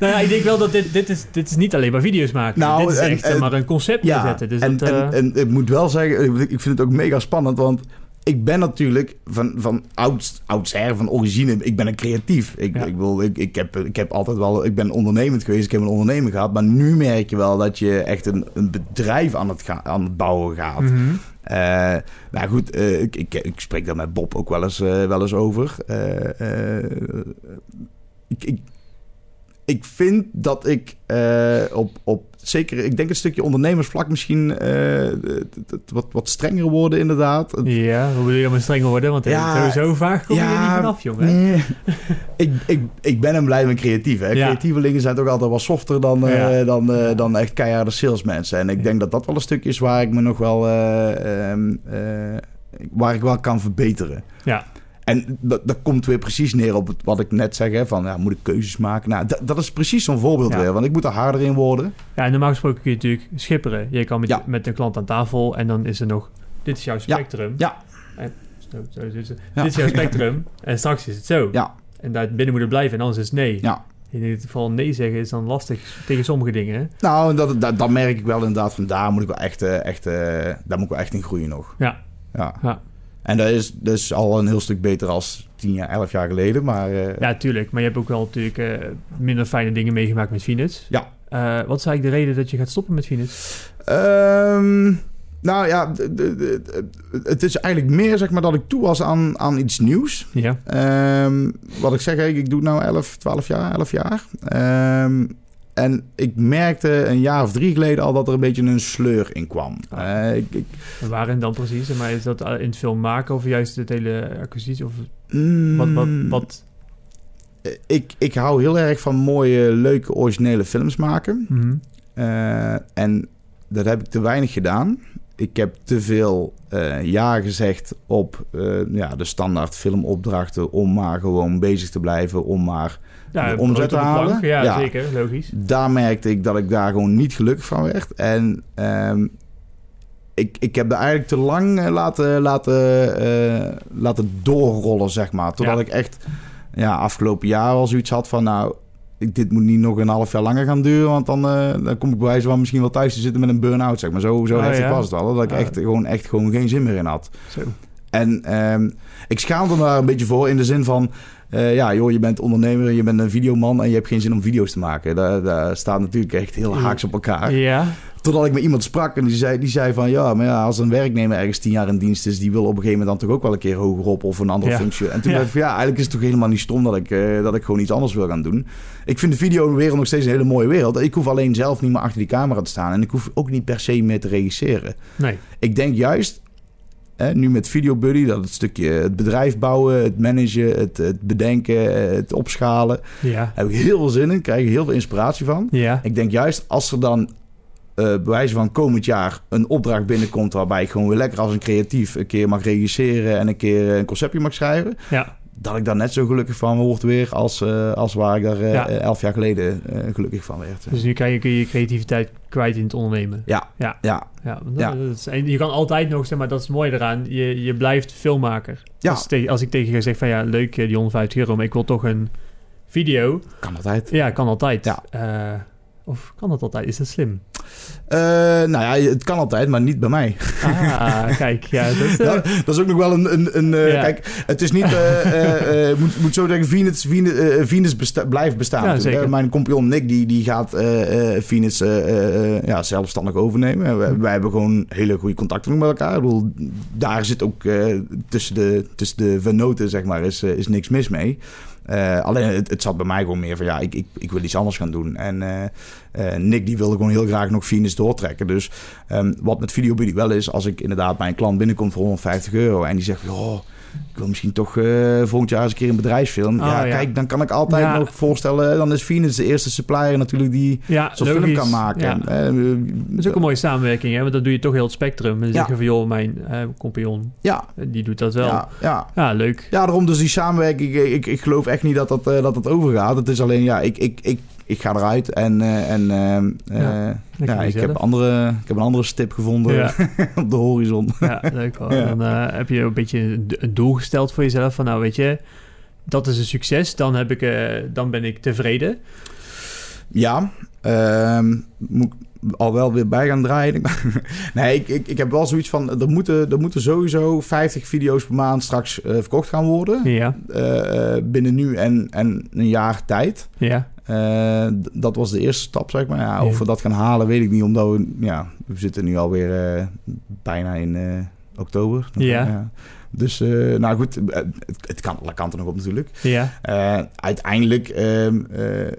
nou ja, ik denk wel dat dit, dit, is, dit is niet alleen maar video's maken. Nou, dit is en- echt en- maar een concept Ja, neerzetten. Dus en, dat, eh, en, en ik moet wel zeggen, ik vind het ook mega spannend, want ik ben natuurlijk van, van ouds, oudsher, van origine, ik ben een creatief. Ik, Ja. ik, wil, ik, ik, heb, ik heb altijd wel, ik ben ondernemend geweest, ik heb een onderneming gehad, maar nu merk je wel dat je echt een, een bedrijf aan het, ga, aan het bouwen gaat. Eh, nou goed, eh, ik, ik, ik spreek daar met Bob ook wel eens, eh, wel eens over. Ik, ik, ik vind dat ik eh, op, op zeker, ik denk een stukje ondernemersvlak misschien eh, het wat, wat strenger worden inderdaad. Ja, hoe bedoel je maar strenger worden? Want Ja, sowieso vaak kom je er ja, niet vanaf, jongen. Nee. ik, ik, ik ben en blijf een creatief. Hè. Ja. Creatievelingen zijn toch altijd wat softer dan, eh, Ja. dan, eh, dan echt keiharde salesmensen. En ik denk dat dat wel een stukje is waar ik me nog wel... eh, ehm, eh, waar ik wel kan verbeteren. Ja. En dat, dat komt weer precies neer op wat ik net zeg. Hè, van, ja, moet ik keuzes maken? Nou, dat, is precies zo'n voorbeeld Ja. weer. Want ik moet er harder in worden. Ja, en normaal gesproken kun je natuurlijk schipperen. Je kan met, Ja. met een klant aan tafel en dan is er nog... Dit is jouw spectrum. Ja. En, zo, zo, zo, zo. Ja. Dit is jouw spectrum. en straks is het zo. Ja. En daar binnen moet het blijven en anders is het nee. Ja. In dit geval nee zeggen is dan lastig tegen sommige dingen. Nou, dat, dat, dat merk ik wel inderdaad. Van daar moet ik wel echt, eh, echt, eh, daar moet ik wel echt in groeien nog. Ja. Ja. Ja. En dat is dus al een heel stuk beter als tien jaar, elf jaar geleden. Maar eh, Ja, tuurlijk. Maar je hebt ook wel natuurlijk eh, minder fijne dingen meegemaakt met Phoenix. Ja. Eh, wat is eigenlijk de reden dat je gaat stoppen met Phoenix? Ehm, nou ja, de- de- de- het is eigenlijk meer zeg maar dat ik toe was aan, aan iets nieuws. Ja. Ehm, wat ik zeg, ik, ik doe het nou 11, 12 jaar, 11 jaar. Ehm, en ik merkte een jaar of drie geleden al dat er een beetje een sleur in kwam. Ah. Eh, ik, waarin dan precies? Maar is dat eh, in het film maken of juist het hele acquisitie? Of mm, wat, wat, wat? ik, ik hou heel erg van mooie, leuke, originele films maken. Mhm. Eh, en dat heb ik te weinig gedaan. Ik heb te veel eh, ja gezegd op eh, ja, de standaard filmopdrachten om maar gewoon bezig te blijven, om maar Ja, de omzet te plank. halen. Ja, Ja. zeker. Logisch. daar merkte ik dat ik daar gewoon niet gelukkig van werd. En ehm, ik, ik heb er eigenlijk te lang eh, laten, laten, laten doorrollen, zeg maar. Totdat Ja. ik echt ja, afgelopen jaar al zoiets had van... nou, ik, dit moet niet nog een half jaar langer gaan duren... want dan, eh, dan kom ik bij wijze van misschien wel thuis te zitten met een burn-out, zeg maar. Zo, zo Oh, heftig ja. was het al, dat ik Ja. echt, gewoon, echt gewoon geen zin meer in had. Zo. En ehm, ik schaamde me daar een beetje voor in de zin van... eh, ja, joh, je bent ondernemer, je bent een videoman... en je hebt geen zin om video's te maken. Daar, daar staat natuurlijk echt heel haaks op elkaar. Ja. Totdat ik met iemand sprak en die zei, die zei van... ja, maar ja, als een werknemer ergens tien jaar in dienst is... die wil op een gegeven moment dan toch ook wel een keer hoger op... of een andere Ja. functie. En toen dacht ik van, ja, eigenlijk is het toch helemaal niet stom... dat ik, eh, dat ik gewoon iets anders wil gaan doen. Ik vind de videowereld nog steeds een hele mooie wereld. Ik hoef alleen zelf niet meer achter die camera te staan... en ik hoef ook niet per se meer te regisseren. Nee. Ik denk juist, hè, nu met Video Buddy, dat het stukje het bedrijf bouwen, het managen, het, het bedenken, het opschalen, Ja. heb ik heel veel zin in, krijg ik heel veel inspiratie van. Ja. Ik denk juist als er dan eh bij wijze van komend jaar een opdracht binnenkomt waarbij ik gewoon weer lekker als een creatief een keer mag regisseren en een keer eh, een conceptje mag schrijven, Ja. dat ik daar net zo gelukkig van word weer als, eh, als waar ik daar eh, Ja. elf jaar geleden gelukkig van werd. Dus nu kan je, kun je creativiteit kwijt in het ondernemen. Ja, Ja. ja, Ja, is- en je kan altijd nog, zeg maar, dat is het mooie eraan. Je, je blijft filmmaker. Ja. Als, te- als ik tegen je zeg van ja, leuk die 150 euro, maar ik wil toch een video. kan altijd. Ja, kan altijd. Ja. Of kan dat altijd? Is dat slim? Eh, nou ja, het kan altijd, maar niet bij mij. Ah, kijk. Ja, dat, eh, dat is ook nog wel een... een, een eh, Ja. Kijk, het is niet... moet, moet zo zeggen, Venus, Venus, Venus besta- blijft bestaan. Ja. Mijn compagnon Nick, die, die gaat Venus ja, zelfstandig overnemen. En Wij, wij hebben gewoon hele goede contacten met elkaar. Ik bedoel, daar zit ook tussen, de, tussen de venoten, zeg maar, is, is niks mis mee. Eh, alleen het, het zat bij mij gewoon meer van ja, ik, ik, ik wil iets anders gaan doen. En eh, Nick die wilde gewoon heel graag nog Venus doortrekken. Dus ehm, wat met Video Buddy wel is, als ik inderdaad bij een klant binnenkom voor 150 euro en die zegt, oh, ik wil misschien toch eh, volgend jaar eens een keer een bedrijfsfilm. Oh, ja, ja. kijk, dan kan ik altijd Ja. nog voorstellen, dan is Venus de eerste supplier natuurlijk die ja, zo'n film kan maken. Eh, Dat is ook een mooie samenwerking, hè? Want dan doe je toch heel het spectrum. En dan zeg je van, joh, mijn eh, compagnon, ja, die doet dat wel. ja, Ja, leuk. Ja, daarom dus die samenwerking. Ik, ik, ik geloof echt niet dat dat, dat, dat overgaat. Het is alleen, ja, ik, ik, ik, ik ga eruit en, eh, en eh, Ja, eh, lekker ja, ik, heb andere, ik heb een andere stip gevonden Ja. op de horizon. Ja, leuk hoor. Ja. Dan heb je een beetje een, doel gesteld voor jezelf. Van nou, weet je, dat is een succes. Dan, heb ik, dan ben ik tevreden. Ja, ehm, moet ik al wel weer bij gaan draaien. nee, ik, ik, ik heb wel zoiets van, er moeten, er moeten sowieso 50 video's per maand straks verkocht gaan worden. Ja, binnen nu en, en een jaar tijd. ja, Eh, dat was de eerste stap, zeg maar. Ja, Ja. of we dat gaan halen, weet ik niet. Omdat we, ja, we zitten nu alweer eh bijna in eh, oktober. Ja. Dus, eh, nou goed, het, het kan alle kanten nog op natuurlijk. ja. Uiteindelijk ehm, eh,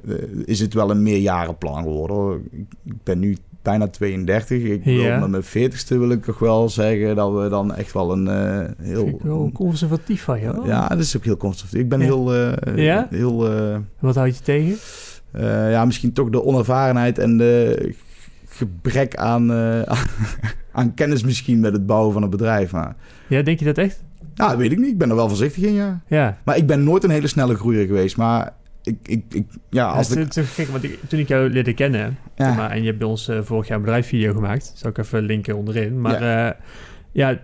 is het wel een meerjarenplan geworden. hoor. Ik ben nu bijna 32. Ik wil Ja. met mijn 40ste wil ik toch wel zeggen dat we dan echt wel een eh, heel... Vind ik wel conservatief van hoor. Ja, dat is ook heel conservatief. Ik ben Ja. heel... eh, Ja? heel eh, Wat houd je tegen? eh, ja, misschien toch de onervarenheid en de gebrek aan, eh, aan kennis misschien met het bouwen van een bedrijf. Maar Ja, denk je dat echt? ja, dat weet ik niet. Ik ben er wel voorzichtig in, ja. Ja. Maar ik ben nooit een hele snelle groeier geweest. Maar ik, ik, ik ja, als Ja, ik... het gek, want ik, toen ik jou leerde kennen, Ja. maar, en je hebt bij ons eh, vorig jaar een bedrijfsvideo gemaakt, zal ik even linken onderin. Maar ja. ja,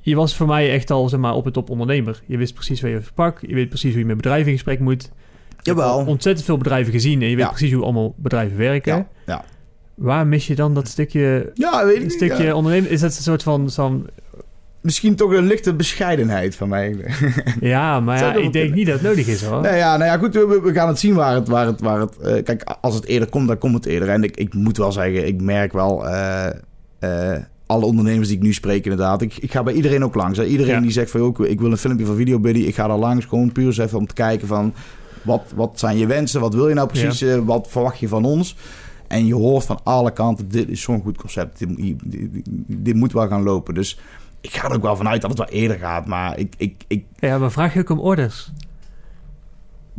je was voor mij echt al zeg maar, op het top ondernemer. Je wist precies waar je verpak, je weet precies hoe je met bedrijven in gesprek moet. Je Jawel. ontzettend veel bedrijven gezien en je weet precies hoe allemaal bedrijven werken. Ja. Waar mis je dan dat stukje, ja weet ik een stukje ja. ondernemen? Is dat een soort van, van misschien toch een lichte bescheidenheid van mij. Ja, maar ja, ik denk niet dat het nodig is hoor. Nou ja, nou ja, goed, we, we gaan het zien waar het... Waar het, waar het eh, kijk, als het eerder komt, dan komt het eerder. En ik, ik moet wel zeggen, ik merk wel... eh, eh, alle ondernemers die ik nu spreek inderdaad. Ik, ik ga bij iedereen ook langs. Hè. Iedereen Ja. die zegt van... joh, ik- wil een filmpje van VideoBuddy. Ik ga daar langs, gewoon puur eens even om te kijken van... Wat, wat zijn je wensen? Wat wil je nou precies? wat verwacht je van ons? En je hoort van alle kanten... dit is zo'n goed concept. Dit, dit, dit- dit moet wel gaan lopen. Dus ik ga er ook wel vanuit dat het wel eerder gaat. Maar ik... ik, ik Ja, maar vraag je ook om orders?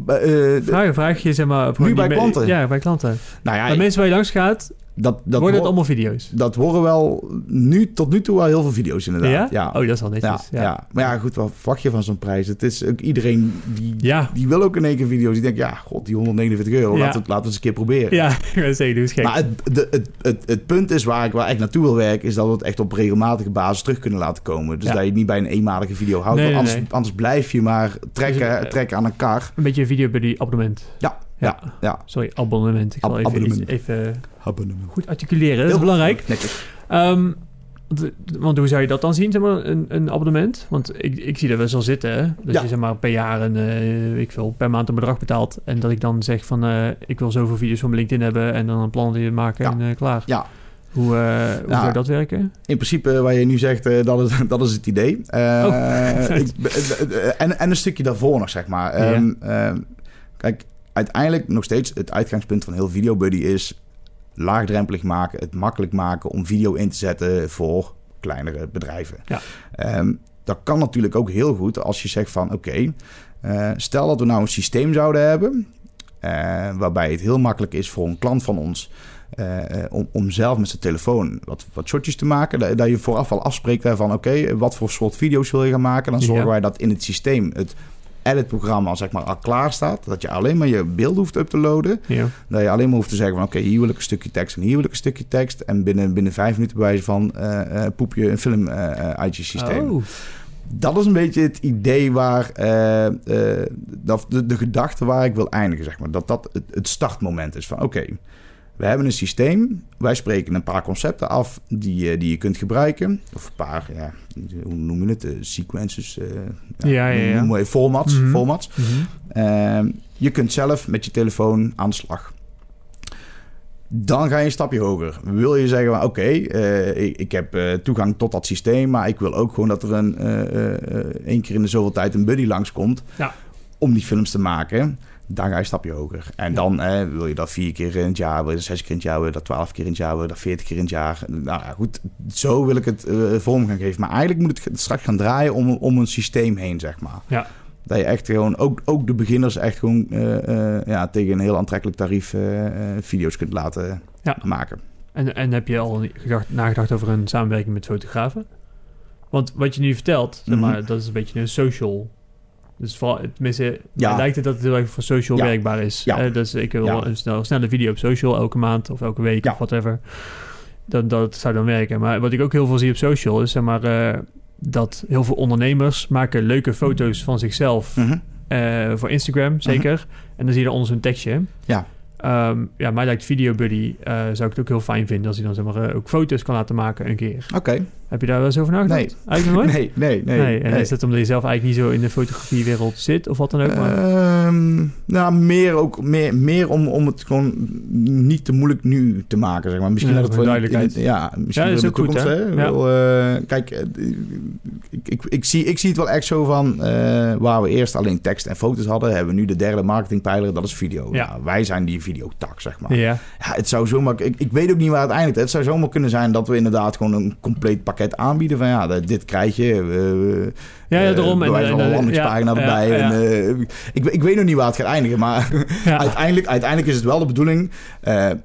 eh, Vraag, vraag je zeg maar... Nu bij klanten? Ja, bij klanten. nou ja, bij mensen waar je langs gaat, dat, dat, worden het allemaal video's. dat worden wel nu, tot nu toe wel heel veel video's inderdaad. Ja? Ja. Oh, dat is wel Ja, netjes. ja. Ja. maar ja, goed, wat verwacht je van zo'n prijs? Het is ook iedereen die, Ja. die wil ook in één keer video's. Die denkt, ja, god, die 149 euro, laten, we, laten we het eens een keer proberen. Ja, doe eens gek. Maar het, de, het, het, het punt is waar ik wel echt naartoe wil werken, is dat we het echt op regelmatige basis terug kunnen laten komen. Dus dat je het niet bij een eenmalige video houdt. Nee, anders, nee. anders blijf je maar trekken, Dus, eh, trekken aan een kar. Een beetje een video bij die abonnement. Ja, Ja. ja. Sorry, abonnement. Ik zal Ab- even, iets- even Abonnement. goed articuleren. Dat is Heel belangrijk. Netjes. Ehm, want, want hoe zou je dat dan zien, zeg maar, een, een abonnement? Want ik, ik zie dat wel zo zitten, hè? Dat Ja. je zeg maar per jaar een, eh, ik veel, per maand een bedrag betaalt. En dat ik dan zeg van, eh, ik wil zoveel video's van LinkedIn hebben en dan een plan die maken Ja. en eh, klaar. Ja. Hoe, hoe zou dat werken? In principe, waar je nu zegt, dat, is, dat is het idee. Oh. ik- en, en een stukje daarvoor nog, zeg maar. Ehm, ehm, kijk, uiteindelijk nog steeds het uitgangspunt van heel VideoBuddy is laagdrempelig maken, het makkelijk maken om video in te zetten voor kleinere bedrijven. Ja. Ehm, dat kan natuurlijk ook heel goed als je zegt van oké, eh, stel dat we nou een systeem zouden hebben eh, waarbij het heel makkelijk is voor een klant van ons eh, om, om zelf met zijn telefoon wat, wat shotjes te maken. Dat, dat je vooraf al afspreekt hè, van oké, wat voor soort video's wil je gaan maken. Dan zorgen Ja. wij dat in het systeem het edit-programma zeg maar, al klaar staat. Dat je alleen maar je beeld hoeft up te loaden. Ja. Dat je alleen maar hoeft te zeggen van oké, hier wil ik een stukje tekst en hier wil ik een stukje tekst. En binnen, binnen vijf minuten bij wijze van eh, eh, poep je een film eh, uit je systeem. Oh, Dat is een beetje het idee waar, dat, de, de gedachte waar ik wil eindigen, zeg maar. Dat dat het, het startmoment is van oké, we hebben een systeem. Wij spreken een paar concepten af die, eh, die je kunt gebruiken. Of een paar, ja, hoe noem je het? Eh, sequences. eh, Ja, ja, ja. Noem even formats. Mhm. formats. mhm. Ehm, je kunt zelf met je telefoon aan de slag. Dan ga je een stapje hoger. Wil je zeggen, van, oké, ik, ik heb toegang tot dat systeem... maar ik wil ook gewoon dat er een, één keer in de zoveel tijd een buddy langskomt... Ja. om die films te maken. Dan ga je een stapje hoger. En Ja. dan wil je dat vier keer in het jaar... wil je dat zes keer in het jaar... wil je dat twaalf keer in het jaar... wil je dat veertig keer in het jaar. Nou ja, goed, zo wil ik het eh, vorm gaan geven. Maar eigenlijk moet het straks gaan draaien om, om een systeem heen, zeg maar. Ja. Dat je echt gewoon, ook, ook de beginners echt gewoon eh, eh, ja, tegen een heel aantrekkelijk tarief video's kunt laten Ja. maken. En, en heb je al gedacht, nagedacht over een samenwerking met fotografen? Want wat je nu vertelt, zeg Mhm. maar, dat is een beetje een social. Dus vooral, tenminste, Ja. het lijkt het dat het heel erg voor social Ja. werkbaar is. Ja. Eh, dus ik wil een snel, snelle video op social elke maand of elke week of whatever. Dat, dat zou dan werken. Maar wat ik ook heel veel zie op social is zeg maar eh, dat heel veel ondernemers maken leuke foto's van zichzelf Mhm. eh, voor Instagram, zeker. En dan zie je onder zo'n tekstje. Ja. Ehm, ja, mij lijkt VideoBuddy, eh zou ik het ook heel fijn vinden als hij dan zeg maar, ook foto's kan laten maken een keer. Oké. Heb je daar wel eens over nagedacht? Nee. Eigenlijk nooit? Nee, nee, nee. Nee, en nee. is dat omdat je zelf eigenlijk niet zo in de fotografiewereld zit of wat dan ook? Maar... Ehm, nou, meer, ook, meer, meer om, om het gewoon niet te moeilijk nu te maken, zeg maar. Misschien Ja, dat het duidelijkheid. ja, misschien Ja, dat is ook goed, hè? hè. Ja. Wel, eh, kijk, eh, ik, ik, ik, zie, ik zie het wel echt zo van eh, waar we eerst alleen tekst en foto's hadden, hebben we nu de derde marketingpijler, dat is video. Ja. Nou, wij zijn die videotak, zeg maar. ja. Ja, het zou zomaar. Ik, ik weet ook niet waar het eindigt. Het zou zomaar kunnen zijn dat we inderdaad gewoon een compleet pakket aanbieden. Van ja, dit krijg je. we- Ja, ja, eh, daarom. En- en- een en- landingspagina ja, erbij. ja. En, eh, ik, ik weet nog niet waar het gaat eindigen. Maar uiteindelijk, uiteindelijk is het wel de bedoeling. eh, eh,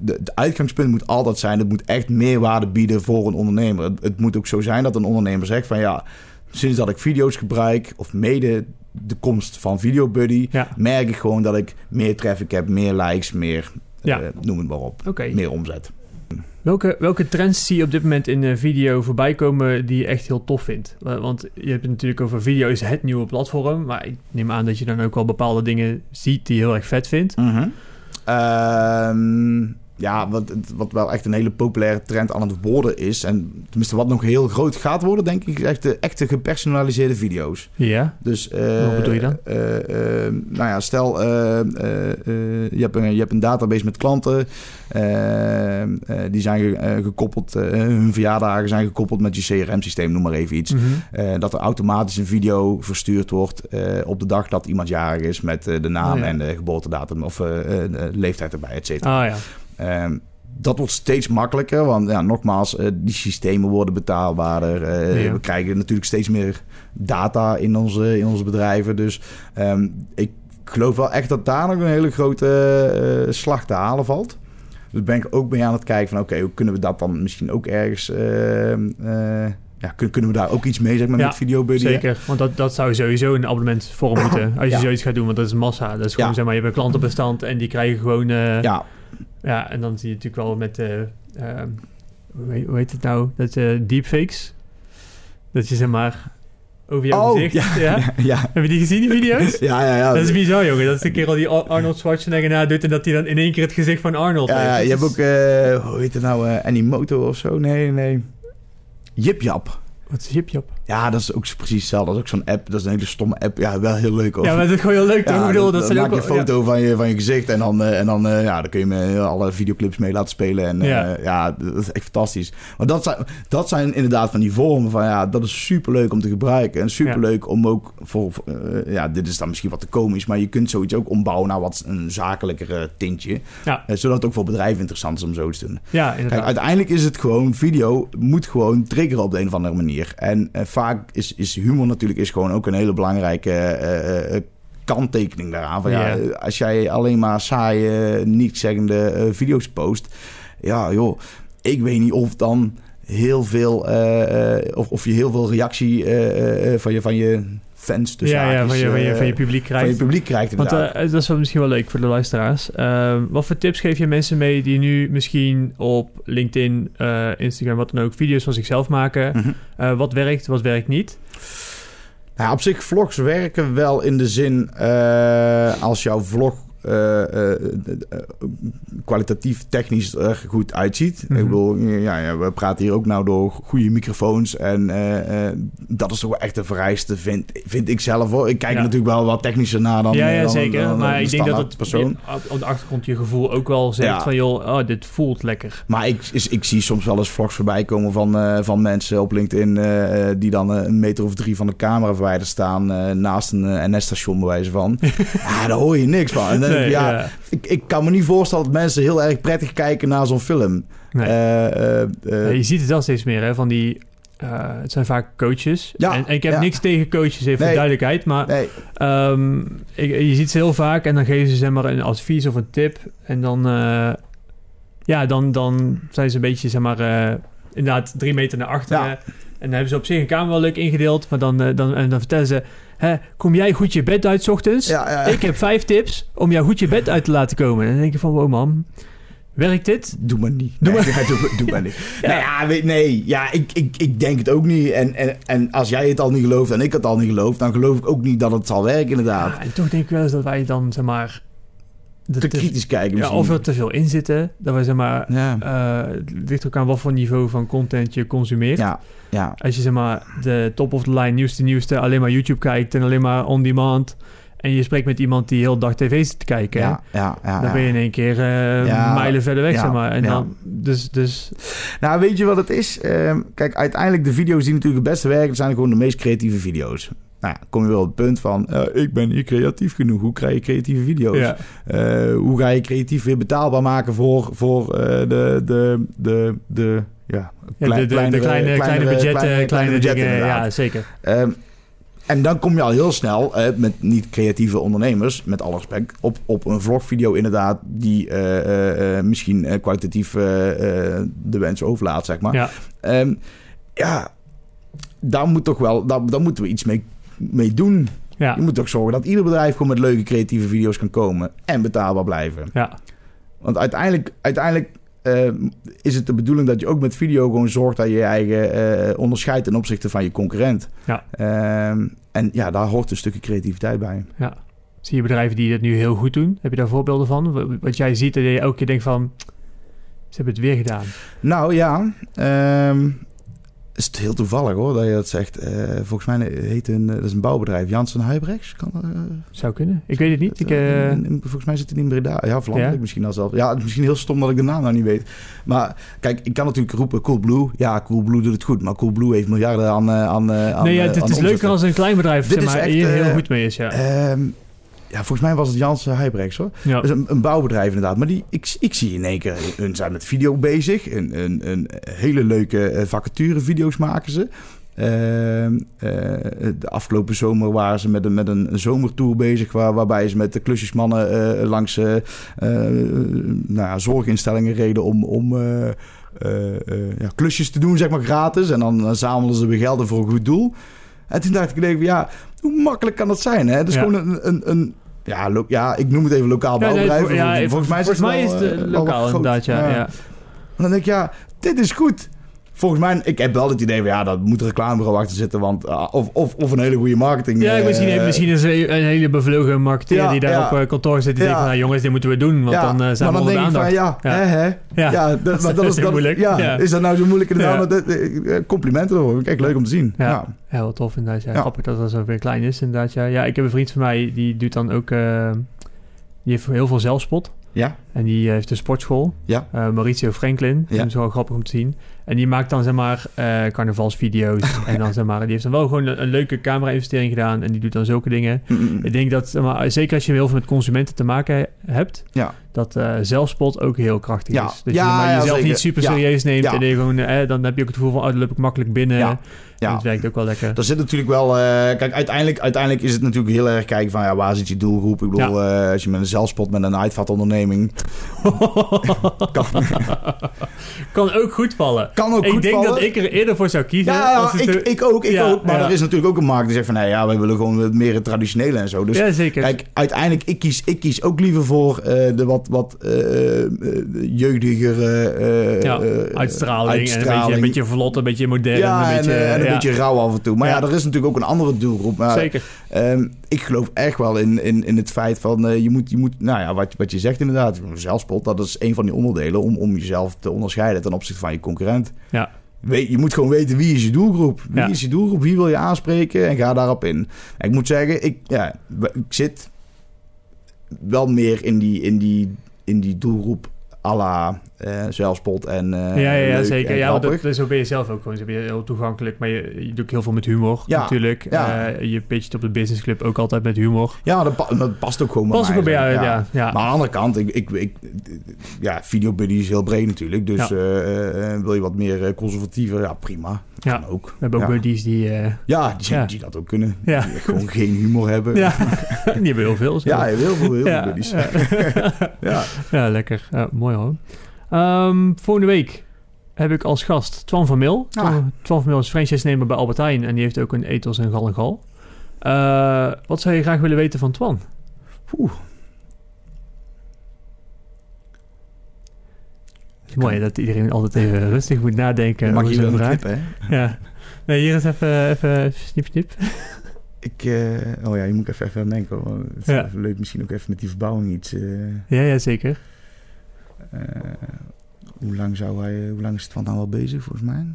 de uitgangspunt moet altijd zijn. Het moet echt meerwaarde bieden voor een ondernemer. Het, het moet ook zo zijn dat een ondernemer zegt van ja. Sinds dat ik video's gebruik, of mede de komst van VideoBuddy, Ja. merk ik gewoon dat ik meer traffic heb, meer likes, meer, Ja. eh, noem het maar op, meer omzet. Welke, welke trends zie je op dit moment in de video voorbij komen die je echt heel tof vindt? Wa- Want je hebt het natuurlijk over video is het nieuwe platform. Maar ik neem aan dat je dan ook wel bepaalde dingen ziet die je heel erg vet vindt. Ehm, ja, wat, wat wel echt een hele populaire trend aan het worden is. En tenminste, wat nog heel groot gaat worden, denk ik, is echt de echte gepersonaliseerde video's. Ja. Dus, uh, Wat bedoel je dan? Uh, uh, nou ja, stel, je, hebt een, je hebt een database met klanten. die zijn gekoppeld, hun verjaardagen zijn gekoppeld met je CRM-systeem, noem maar even iets. Mhm. dat er automatisch een video verstuurd wordt op de dag dat iemand jarig is met de naam Oh, ja. en de geboortedatum of leeftijd erbij, et cetera. Ah ja. Ehm, dat wordt steeds makkelijker, want ja, nogmaals, eh, die systemen worden betaalbaarder. Eh, Ja. We krijgen natuurlijk steeds meer data in onze, in onze bedrijven. Dus ehm, ik geloof wel echt dat daar nog een hele grote eh, slag te halen valt. Dus ben ik ook mee aan het kijken van oké, hoe kunnen we dat dan misschien ook ergens... ehm, eh, ja, kun- kunnen we daar ook iets mee, zeg maar, Ja, met videobuddy? Zeker, want dat, dat zou sowieso een abonnementvorm moeten. Als je Ja. zoiets gaat doen, want dat is massa. Dat is gewoon, Ja. zeg maar, je hebt een klantenbestand en die krijgen gewoon... ja. Ja, en dan zie je natuurlijk wel met... ehm, hoe, heet, hoe heet het nou? Dat eh deepfakes. Dat je, zeg maar, over jouw Oh, gezicht... ja. Ja. ja, ja, Heb je die gezien, die video's? ja, ja, ja. Dat is bizar, jongen. Dat is de keer al die Ar- Arnold Schwarzenegger nadoet... en dat hij dan in één keer het gezicht van Arnold Ja, heeft. ja, Dat je hebt ook, eh, hoe heet het nou, eh Animoto of zo? Nee, nee. Jipjap. Wat is Jipjap? Ja, dat is ook precies hetzelfde. Dat is ook zo'n app. Dat is een hele stomme app. Ja, wel heel leuk. Hoor. Ja, maar dat is gewoon heel leuk? Ja, ik bedoel, dat dan maak je een ja. foto van, je, van je gezicht en dan, eh, en dan, eh, ja, dan kun je me alle videoclips mee laten spelen. En Ja. ja, ja dat is echt fantastisch. Maar dat zijn, dat zijn inderdaad van die vormen van ja, dat is superleuk om te gebruiken. En superleuk om ook voor, eh, ja, dit is dan misschien wat te komisch, maar je kunt zoiets ook ombouwen naar wat een zakelijker tintje. Ja. Eh, zodat het ook voor bedrijven interessant is om zo te doen. Ja, Kijk, uiteindelijk is het gewoon, video moet gewoon triggeren op de een of andere manier. En eh, vaak is, is humor natuurlijk is gewoon ook een hele belangrijke eh, kanttekening daaraan. Van, ja. Ja. als jij alleen maar saaie, niet zeggende video's post, ja joh, ik weet niet of dan heel veel, of, of je heel veel reactie van, je, van je fans, dus ja, ja, van, je, van, je, eh, van je publiek van je krijgt. publiek krijgt inderdaad. eh, dat is wel misschien wel leuk voor de luisteraars. Eh, wat voor tips geef je mensen mee die nu misschien op LinkedIn, eh, Instagram, wat dan ook, video's van zichzelf maken? Mhm. Eh, wat werkt, wat werkt niet? Ja, op zich, vlogs werken wel in de zin eh, als jouw vlog eh, eh, eh, eh, kwalitatief technisch er goed uitziet. Mhm. Ik bedoel, ja, ja, we praten hier ook nou door goede microfoons. En eh, eh, dat is toch wel echt de vereiste, vind, vind ik zelf hoor. Ik kijk Ja. natuurlijk wel wat technischer naar dan, ja, ja, dan, zeker. dan- dan maar ik denk dat het persoon. op- de achtergrond je gevoel ook wel zegt Ja. van, joh, oh, dit voelt lekker. Maar ik, is- ik zie soms wel eens vlogs voorbij komen van, eh, van mensen op LinkedIn... eh, eh, die dan eh, een meter of drie van de camera verwijderd staan... eh, naast een eh, NS-station bij wijze van. ja, daar hoor je niks van. En dan Nee, ja, ja. Ik, ik kan me niet voorstellen dat mensen heel erg prettig kijken naar zo'n film. Nee. Eh, eh, eh, je ziet het wel steeds meer, hè, van die... het zijn vaak coaches. Ja, en, en ik heb ja. niks tegen coaches, even voor duidelijkheid. Maar nee, Ehm, ik, je ziet ze heel vaak en dan geven ze zeg maar een advies of een tip. En dan, ja, dan, dan zijn ze een beetje, zeg maar, inderdaad drie meter naar achteren. En dan hebben ze op zich een kamer wel leuk ingedeeld. Maar dan, eh, dan, en dan vertellen ze, hè, kom jij goed je bed uit 's ochtends? ja, ja, Ik heb vijf tips om jou goed je bed uit te laten komen. En dan denk je van, wow man, werkt dit? doe maar niet. Doe Nee, maar- ja, doe, doe maar niet. Ja. Nee, ja, weet, nee, ja, ik, ik, ik denk het ook niet. En, en, en als jij het al niet gelooft en ik het al niet geloof... dan geloof ik ook niet dat het zal werken inderdaad. Ja, en toch denk ik wel eens dat wij dan, zeg maar... Te te- kritisch kijken ja, misschien. of er te veel in zitten. Dat wij, zeg maar, Ja, eh, het ligt ook aan wat voor niveau van content je consumeert. ja, ja. Als je zeg maar de top of the line nieuwste nieuwste alleen maar YouTube kijkt en alleen maar on demand en je spreekt met iemand die heel dag tv zit te kijken, Ja, ja, ja, dan ja. ben je in één keer eh, Ja, mijlen verder weg, ja, zeg maar. En ja. dan, dus, dus Nou, weet je wat het is? Ehm, kijk, uiteindelijk de video's die natuurlijk het beste werken... zijn gewoon de meest creatieve video's. Nou ja, kom je wel op het punt van... eh, ik ben niet creatief genoeg. Hoe krijg je creatieve video's? ja, Eh, hoe ga je creatief weer betaalbaar maken voor, voor eh, de, de, de, de, ja, ja, de, de, de kleinere- kleine, kleine kleinere- budgetten, kleine, kleine budgetten, dingen, ja, zeker. Ehm, en dan kom je al heel snel met niet-creatieve ondernemers, met alle respect, op, op een vlogvideo inderdaad die misschien kwalitatief de wens overlaat, zeg maar. Ja, Ehm, ja, daar moet toch wel, daar, daar moeten we iets mee, mee doen. ja, Je moet toch zorgen dat ieder bedrijf gewoon met leuke creatieve video's kan komen en betaalbaar blijven. ja, Want uiteindelijk, uiteindelijk eh, is het de bedoeling dat je ook met video gewoon zorgt dat je je eigen eh, onderscheidt ten opzichte van je concurrent. Ja. Ehm, en ja, daar hoort een stukje creativiteit bij. ja. Zie je bedrijven die dat nu heel goed doen? Heb je daar voorbeelden van? Wat jij ziet en je elke keer denkt van... Ze hebben het weer gedaan. Nou ja, ehm, is het heel toevallig hoor dat je dat zegt. Eh, volgens mij heet een, dat is een bouwbedrijf, Janssen Huibrechts. Kan, uh, Zou kunnen. Ik weet het niet. Ik, uh... volgens mij zit het in Breda. Ja, Vlaanderen ja? misschien al zelf. Ja, misschien heel stom dat ik de naam nou niet weet. Maar kijk, ik kan natuurlijk roepen Coolblue. Ja, Coolblue doet het goed. Maar Coolblue heeft miljarden aan aan, aan Nee, ja, het, is leuker als een klein bedrijf Dit zeg maar, echt, hier heel goed mee is. Ja. Ehm, ja, volgens mij was het Janssen Huibrechts hoor. Ja. Dus een, een, bouwbedrijf inderdaad. Maar die, ik, ik zie in één keer, hun zijn met video bezig. Een, een, een hele leuke vacature video's maken ze. Uh, uh, de afgelopen zomer waren ze met een, met een zomertour bezig... Waar, waarbij ze met de klusjesmannen uh, langs nou, zorginstellingen reden... om, om ja, klusjes te doen, zeg maar gratis. En dan zamelden ze weer gelden voor een goed doel. En toen dacht ik even, ja, hoe makkelijk kan dat zijn? Hè? Dus ja. gewoon een, een, een ja, lo, ja, ik noem het even lokaal bouwbedrijf. Ja, nee, volgens, mij is het, mij is het lokaal inderdaad, ja. ja. En dan denk ik, ja, dit is goed volgens mij, ik heb wel het idee van ja, dat moet een reclamebureau achter zitten. Want, uh, of, of, of een hele goede marketing. Ja, misschien, uh, misschien is een, een hele bevlogen marketeer ja, die daar ja. op uh, kantoor zit. Die ja. denkt van, nou, jongens, dit moeten we doen. Want dan uh, zijn maar we dan denk ik van, ja, ja. Hè, hè. ja. ja dat, dat, dat, is dat, moeilijk. Ja, is dat nou zo moeilijk inderdaad? Complimenten hoor. Kijk, leuk om te zien. Ja, ja. wat tof inderdaad. Ja. Grappig dat dat zo weer klein is inderdaad. Ja. ja, ik heb een vriend van mij, die doet dan ook... die heeft heel veel zelfspot. Ja. En die heeft een sportschool. Ja. Mauricio Franklin. Ja. Dat is wel grappig om te zien. En die maakt dan zeg maar uh, carnavalsvideo's. en dan zeg maar, die heeft dan wel gewoon een, leuke camera-investering gedaan. En die doet dan zulke dingen. Mm-mm. Ik denk dat, zeg maar, zeker als je heel veel met consumenten te maken hebt, ja. dat uh, zelfspot ook heel krachtig ja. is. Dat ja, je maar jezelf zeker. niet super serieus neemt. En je gewoon, eh, dan heb je ook het gevoel van, oh, loop ik makkelijk binnen. Ja. Dat werkt ook wel lekker. Er zit natuurlijk wel... Uh, kijk, uiteindelijk, uiteindelijk is het natuurlijk heel erg kijken van... Ja, waar zit je doelgroep? Ik bedoel, ja. uh, als je met een zelfspot met een uitvatonderneming... kan, kan ook goed vallen. Kan ook ik goed denk vallen. dat ik er eerder voor zou kiezen. Ja, ja als het ik, er- ik ook, ik Ja, ook. Maar er is natuurlijk ook een markt die zegt van... Nee, ja, wij willen gewoon het meer het traditionele en zo. Dus ja, zeker. Kijk, uiteindelijk, ik kies, ik kies ook liever voor eh, de wat, wat eh, jeugdigere ja, uitstraling, en een beetje, uitstraling. een beetje vlot, een beetje modern. ja, een beetje, en, en een beetje rauw af en toe. Maar ja, Ja. er is natuurlijk ook een andere doelgroep. Maar, Zeker. ehm, ik geloof echt wel in, in, in het feit van... eh, je, moet, je moet, nou ja, wat, wat je zegt inderdaad. Zelfspot, dat is een van die onderdelen... om, om jezelf te onderscheiden ten opzichte van je concurrent. Ja. Weet, je moet gewoon weten wie is je doelgroep. Wie Ja. is je doelgroep? Wie wil je aanspreken? En ga daarop in. En ik moet zeggen, ik, ja, ik zit wel meer in die, in die, in die doelgroep à la eh, zelfspot en eh, ja, ja, zeker. en Ja, dat, zo ben je zelf ook gewoon. Zo ben je heel toegankelijk, maar je, je doet ook heel veel met humor Ja, natuurlijk. ja. Eh, je pitcht op de business club ook altijd met humor. Ja, dat, pa- dat past ook gewoon bij Pas mij, ook bij jou, zeg. ja. ja. Maar aan de andere kant, ik, ik, ik, ja, videobuddy is heel breed natuurlijk. Dus wil je wat meer conservatiever, ja prima. Dat Ja. kan ook. We hebben ook buddies die... Ja, die, die dat ook kunnen. Ja. Die gewoon geen humor hebben. ja, die hebben heel veel. zo. Ja, heel veel, heel veel buddies. ja. lekker. Mooi hoor. Ehm, volgende week heb ik als gast Twan van Mil. Ah. Twan, Twan van Mil is franchise-nemer bij Albert Heijn en die heeft ook een ethos in Gal en Gal. Eh, wat zou je graag willen weten van Twan? Oeh. Mooi dat iedereen altijd even rustig moet nadenken Mag je wel clip, hè? Ja. Nee, hier is even, even snip, snip. Ik, eh, oh ja, je moet even, even aan denken. Het is Ja. leuk misschien ook even met die verbouwing iets. eh, Ja, ja, zeker. Eh, hoe lang zou hij, hoe lang is het van nou al bezig volgens mij?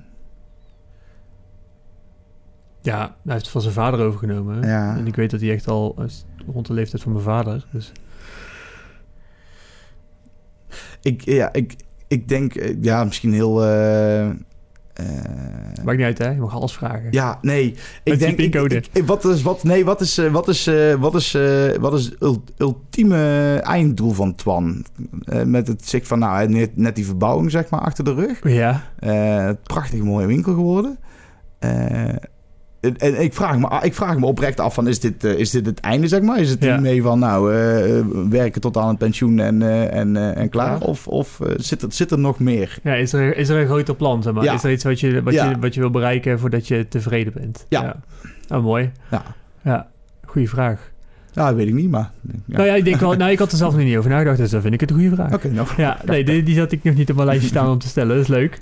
Ja, hij heeft het van zijn vader overgenomen. Ja. En ik weet dat hij echt al rond de leeftijd van mijn vader. Dus Ik, ja, ik, ik denk, eh, ja, misschien heel. eh, maakt niet uit, hè? Je mag alles vragen. ja, nee. Met Ik denk, ik, ik- ik- wat is, wat, nee, wat is, eh, wat is, eh, wat is, eh, wat is het ul- ultieme einddoel van Twan? Eh, met het zicht van, nou, net, net die verbouwing, zeg maar, achter de rug. Ja, Eh, prachtig mooie winkel geworden. En, ik, vraag me, ik vraag me oprecht af van, is dit, eh, is dit het einde, zeg maar? Is het Ja. hiermee van, nou, eh, eh, werken tot aan het pensioen en, en, en klaar? Ja. Of, of zit, er, zit er nog meer? ja is, er, is er een groter plan, zeg maar? Ja. Is er iets wat je, wat, je, wat je wil bereiken voordat je tevreden bent? Ja. Oh, mooi. Ja. Ja, goede vraag. Ja, dat weet ik niet, maar... Ja. Nou ja, ik denk wel... Nou, ik had er zelf nog niet over nagedacht, dus dan vind ik het een goede vraag. Oké, nou. Ja, nee, die, die had ik nog niet op mijn lijstje staan om te stellen. Dat is leuk.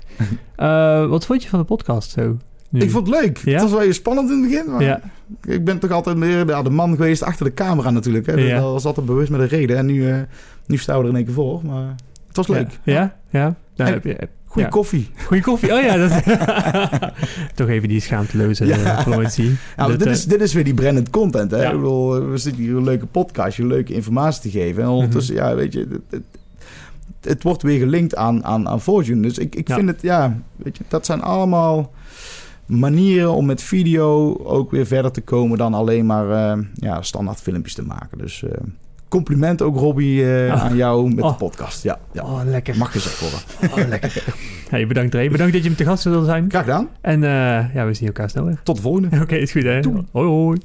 Wat vond je van de podcast zo? Nu? Ik vond het leuk. Ja? Het was wel even spannend in het begin, maar Ja, ik ben toch altijd meer ja, de man geweest achter de camera natuurlijk. Hè. Ja. Dat was altijd bewust met een reden. En nu, eh, nu staan we er in één keer voor, maar het was leuk. Ja, ja. En- heb je, Goeie koffie. goeie koffie. Oh ja, dat... toch even die schaamteloze Ja. ja. promotie. Dat, dit, eh, is, dit is weer die branded content. Hè? Ik bedoel, we zitten hier een leuke podcast, je leuke informatie te geven. En ondertussen, Mhm. ja, weet je, het, wordt weer gelinkt aan, aan, aan Fortune. Dus ik, ik vind het, ja, weet je, dat zijn allemaal manieren om met video ook weer verder te komen dan alleen maar eh, ja, standaard filmpjes te maken. Dus eh, compliment ook, Robbie, eh, Oh. aan jou met Oh. de podcast. Ja, ja. Oh, lekker. mag gezegd worden. Oh, lekker. Hey, bedankt Ray. Bedankt dat je me te gast wilde zijn. Graag gedaan. En ja, we zien elkaar snel weer. Tot de volgende. Oké, is goed hè. Doei. Hoi hoi.